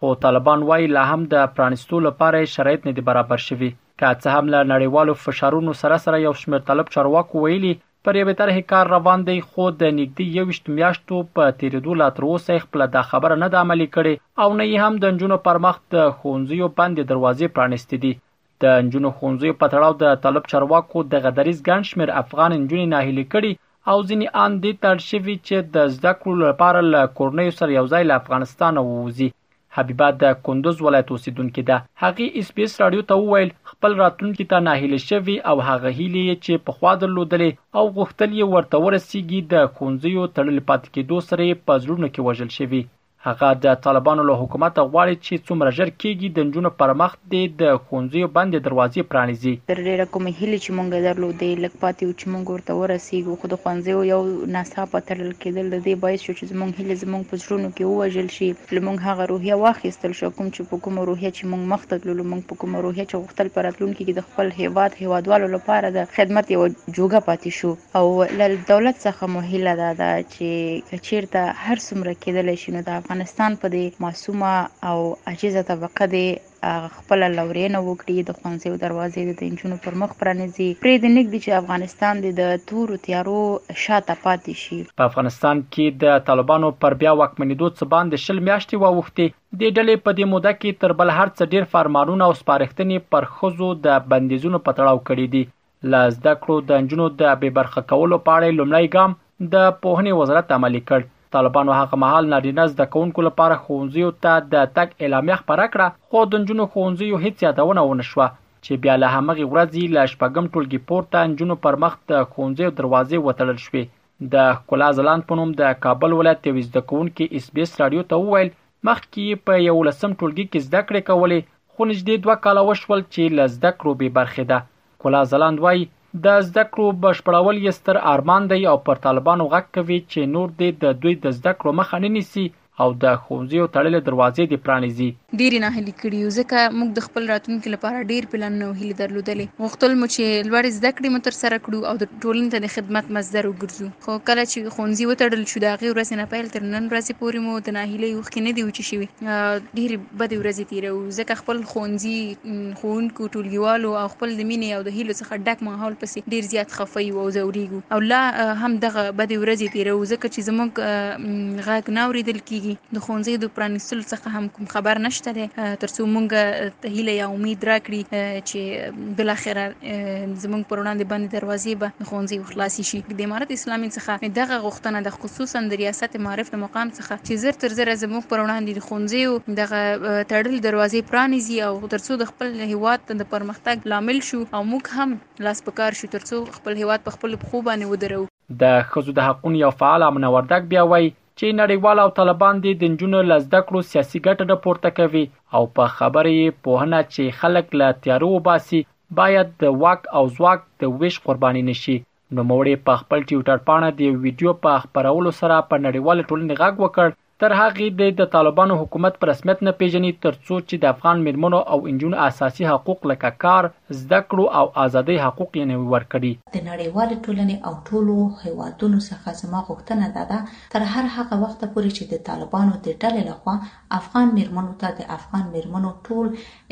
خو طالبان وايي لا هم د پرانیستو لپاره یې شرایط نه دي برابر شوي. که څه هم له نړیوالو فشارونو سره سره یو شمېر طالب چارواکو ویلي پر یوې طرحې کار روان دی، خو د نږدې یوویشت میاشتو په تېرېدو لا تر اوسه یې خپله دا خبره نه ده عملي کړې او نه یې هم د نجونو پر مخ د ښوونځیو بندې دروازې پرانیستې دي. د نجونو ښوونځیو په تړاو د طالب چارواکو دغه دریځ ګڼ شمېر افغان نجونې ناهیلې کړي او ځینې ان دې ته اړ شوي چې د زده کړو لپاره له کورنیو سره یو ځای له افغانستانه ووځي حبیبه د کندوز ولایت اوسیدونکې ده هغې اس بي اس رادیو ته وویل خپل راتلونکي ته ناهیلې شوي او هغه هیلې یې چې پخوا درلودلې او غوښتل یې ورته ورسیږي د ښوونځیو تړلې پاتې کېدو سره یې په زړونو کې وژل شوي هغه د طالبانو له حکومته غواړي چې څومره ژر کېږي د نجونو پر مخ دې د ښوونځیو بندې دروازې پرانیزي. تر ډېره کومې هیلې چې موږ یې درلودې، لږ پاتې وو چې موږ ورته ورسېږو، خو د ښوونځیو یو ناڅاپه تړل کېدل د دې باعث شو چې زموږ هیلې زموږ په زړونو کې ووژل شي، له موږ هغه روحیه واخیستل شوه کوم چې په کومه روحیه چې موږ مخ ته تللو، موږ په کومه روحیه چې غوښتل په راتلونکي کې د خپل هېواد، هېوادوالو لپاره د خدمت یوه جوګه پاتې شو. او له دولت څخه مو هیله دا ده چې که چیرته هر څومره کېدلی شي نو د افغانستان په دې معصومه او عاجزه طبقه دې خپله لورینه وکړي، د ښوونځیو دروازې دې د نجونو پر مخ پرانیزي، پرې دې نه ږدي چې افغانستان دې د تورو تیارو شاته پاتې شي. په افغانستان کې د طالبانو پر بیا واکمنېدو څه باندې شل میاشتې واوښتې، دې ډلې په دې موده کې تر بل هر څه ډېر فرمانونه او سپارښتنې پر ښځو د بندیزونو په تړاو کړې دي، له زده کړو د نجونو د بې برخه کولو په اړه لومړی ګام د پوهنې وزارت عملي کړ طالبانو هغه مهال نارینه زده کوونکو لپاره ښوونځیو ته د تګ اعلامیه خبره کړه خو د نجونو ښوونځیو هیڅ یادونه ونه شوه چې بیا له همغې ورځې له شپږم ټولګي پورته نجونو پر مخ د ښوونځیو دروازې وتړل شوې د ښکلا ځلان په نوم د کابل ولایت یوې زده کوونکې اس بي اس راډیو ته وویل مخکې یې په یولسم ټولګي کې زده کړې کولې خو نږدې دوه کاله وشول چې له زده کړو بې برخې ده ښکلا ځلاند وایي، د زده کړو بشپړول یې ستر ارمان دی او پر طالبانو غږ کوي چې نور دې د دوی د زده کړو مخه نه نیسي او د ښوونځیو تړلې دروازې دې پرانیزي. ډېرې ناهیلې کړي یو، ځکه موږ د خپل راتلونکي لپاره ډېر پلانونه او هیلې درلودلې. غوښتل مو چې لوړې زده کړې مو ترسره کړو او د ټولنې ته د خدمت مصدر وګرځو، خو کله چې ښوونځي وتړل شو، د هغې ورځې نه پیل تر نن ورځې پورې مو د ناهیلۍ اوښکې نه دي وچې شوې. ډېرې. بدې ورځې تېروو، ځکه خپل ښوونځي، ښوونکو، ټولګيوالو او خپل د مينې او د هيلو څخه ډک ماحول پسې ډېر زيات خفه يو او ځورېږو او لا هم دغه بدې ورځې تېروو، ځکه چې زموږ غږ نه اورېدل کېږي، د ښوونځيو د پرانيستلو څخه هم کوم خبر نشته دی، تر څو موږ ته هيله يا اميد راکړي، چې بالاخره زموږ پر وړاندې بندې دروازې به د ښوونځيو خلاصې شي. د امارت اسلامي څخه مې دغه غوښتنه ده، خصوصاً د رياست معارف له مقام څخه، څخه چې زر تر زره زموږ پر وړاندې د ښونځیو دغه تړلې دروازې پرانیزي او تر څو د خپل هیواد د پرمختګ لامل شو او موږ هم لاس په کار شو تر څو خپل هیواد په خپلو پښو باندې ودروو. د ښځو د حقونو یو فعال امنه وردګ بیا وایي چې نړیوال او طالبان دې د نجونو له زده کړو سیاسي ګټه نه پورته کوي او په خبره یې پوهنه چې خلک له تیارو وباسي باید د واک او ځواک د ویش قرباني نه شي نوموړې په خپل ټویټر پاڼه د یو ویډیو په خپرولو سره په نړیواله ټولنې غږ وکړ تر هغې دی د طالبانو حکومت په رسمیت نه پیژني ترڅو چې د افغان میرمنو او انجونو اساسي حقوق لکه کار، زده کړو او ازادۍ حقوق یې نه وي ورکړي. د نړیوالې ټولنې او ټولو هیوادونو څخه زما غوښتنه دا ده تر هر هغه وخته پورې چې د طالبانو د ډلې لخوا افغان میرمنو ته د افغان میرمنو ټول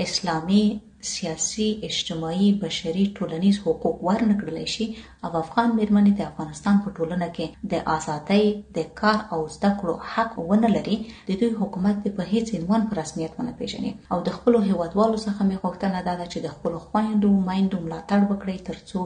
اسلامي، سیاسي، اجتماعي، بشري، ټولنیز حقوق ور نه کړلای شي او افغان مېرمنې د افغانستان په ټولنه کې د ازادۍ، د کار او زده کړو حق و نه لري، د دوی حکومت دې په هېڅ عنوان په رسمیت ونه پېژني او د خپلو هېوادوالو څخه مې غوښتنه دا ده چې د خپلو خویندو، میندو ملاتړ وکړئ تر څو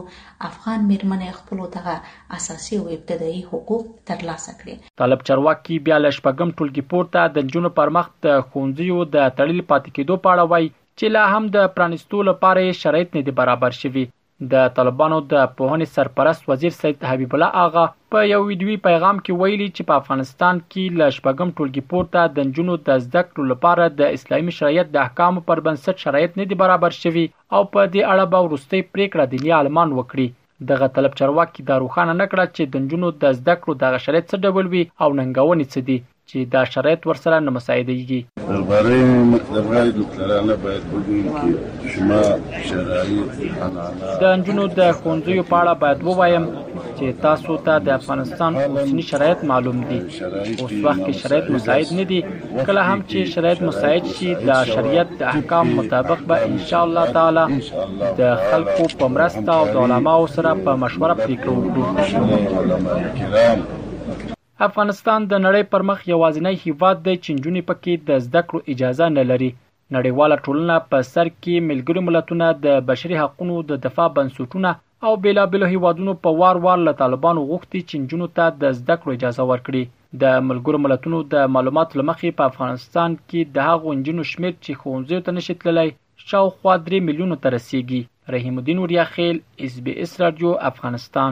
افغان مېرمنې خپلو دغه اساسي او ابتدايي حقوق تر لاسه کړي. طالب چارواکي بیا له شپږم ټولګي پورته د نجونو پر مخ د ښوونځیو د تړلي پاتې کېدو په اړه وايي چې لا هم د پرانیستو لپاره یې شرایط نه دي برابر شوي. د طالبانو د پوهنې سرپرست وزیر سید حبیب الله آغا په یو ویډیوي پیغام کې ویلي چې په افغانستان کې له شپږم ټولګي پورته د نجونو د زده کړو لپاره د اسلامي شرعیت د احکامو پر بنسټ شرایط نه دي برابر شوي او په دې اړه به وروستۍ پریکړه دیني عالمان وکړي. دغه طلب چارواکي دا روښانه نه کړه چې د نجونو د زده کړو دغه شرایط څه ډول وي او ننګونې څه دي. چی دا شرایط ورسره نه مساعدیږي. درباره مکتبهای دخترانه باید بگویم که شما شرایط انانه. د نجونو د ښوونځیو په اړه باید ووایم چې تاسو ته د افغانستان اوسني شرایط معلوم دي. اوس وخت کې شرایط مساعد نه دي. کله هم چې شرایط مساعد شي د شریعت د احکام مطابق به ان شاء الله تعالی د خلکو په مرسته او د علماو سره په مشوره پریکړه وکړو. افغانستان د نړۍ پر مخ یوازینی هیواد دی چې نجونې پکې د زده کړو اجازه نه لري. نړیواله ټولنه په سر کې ملګري ملتونه، د بشري حقونو د دفاع بنسټونه او بېلابېلو هیوادونو په وار وار له طالبانو غوښتي چې نجونو ته د زده کړو اجازه ورکړي. د ملګرو ملتونو د معلوماتو له مخې په افغانستان کې د هغو نجونو شمېر چې ښوونځیو ته نشي تللی شاوخوا درې میلیونو ته رسېږي. رحیم الدین وریاخېل، ایس بي ایس راډیو، افغانستان.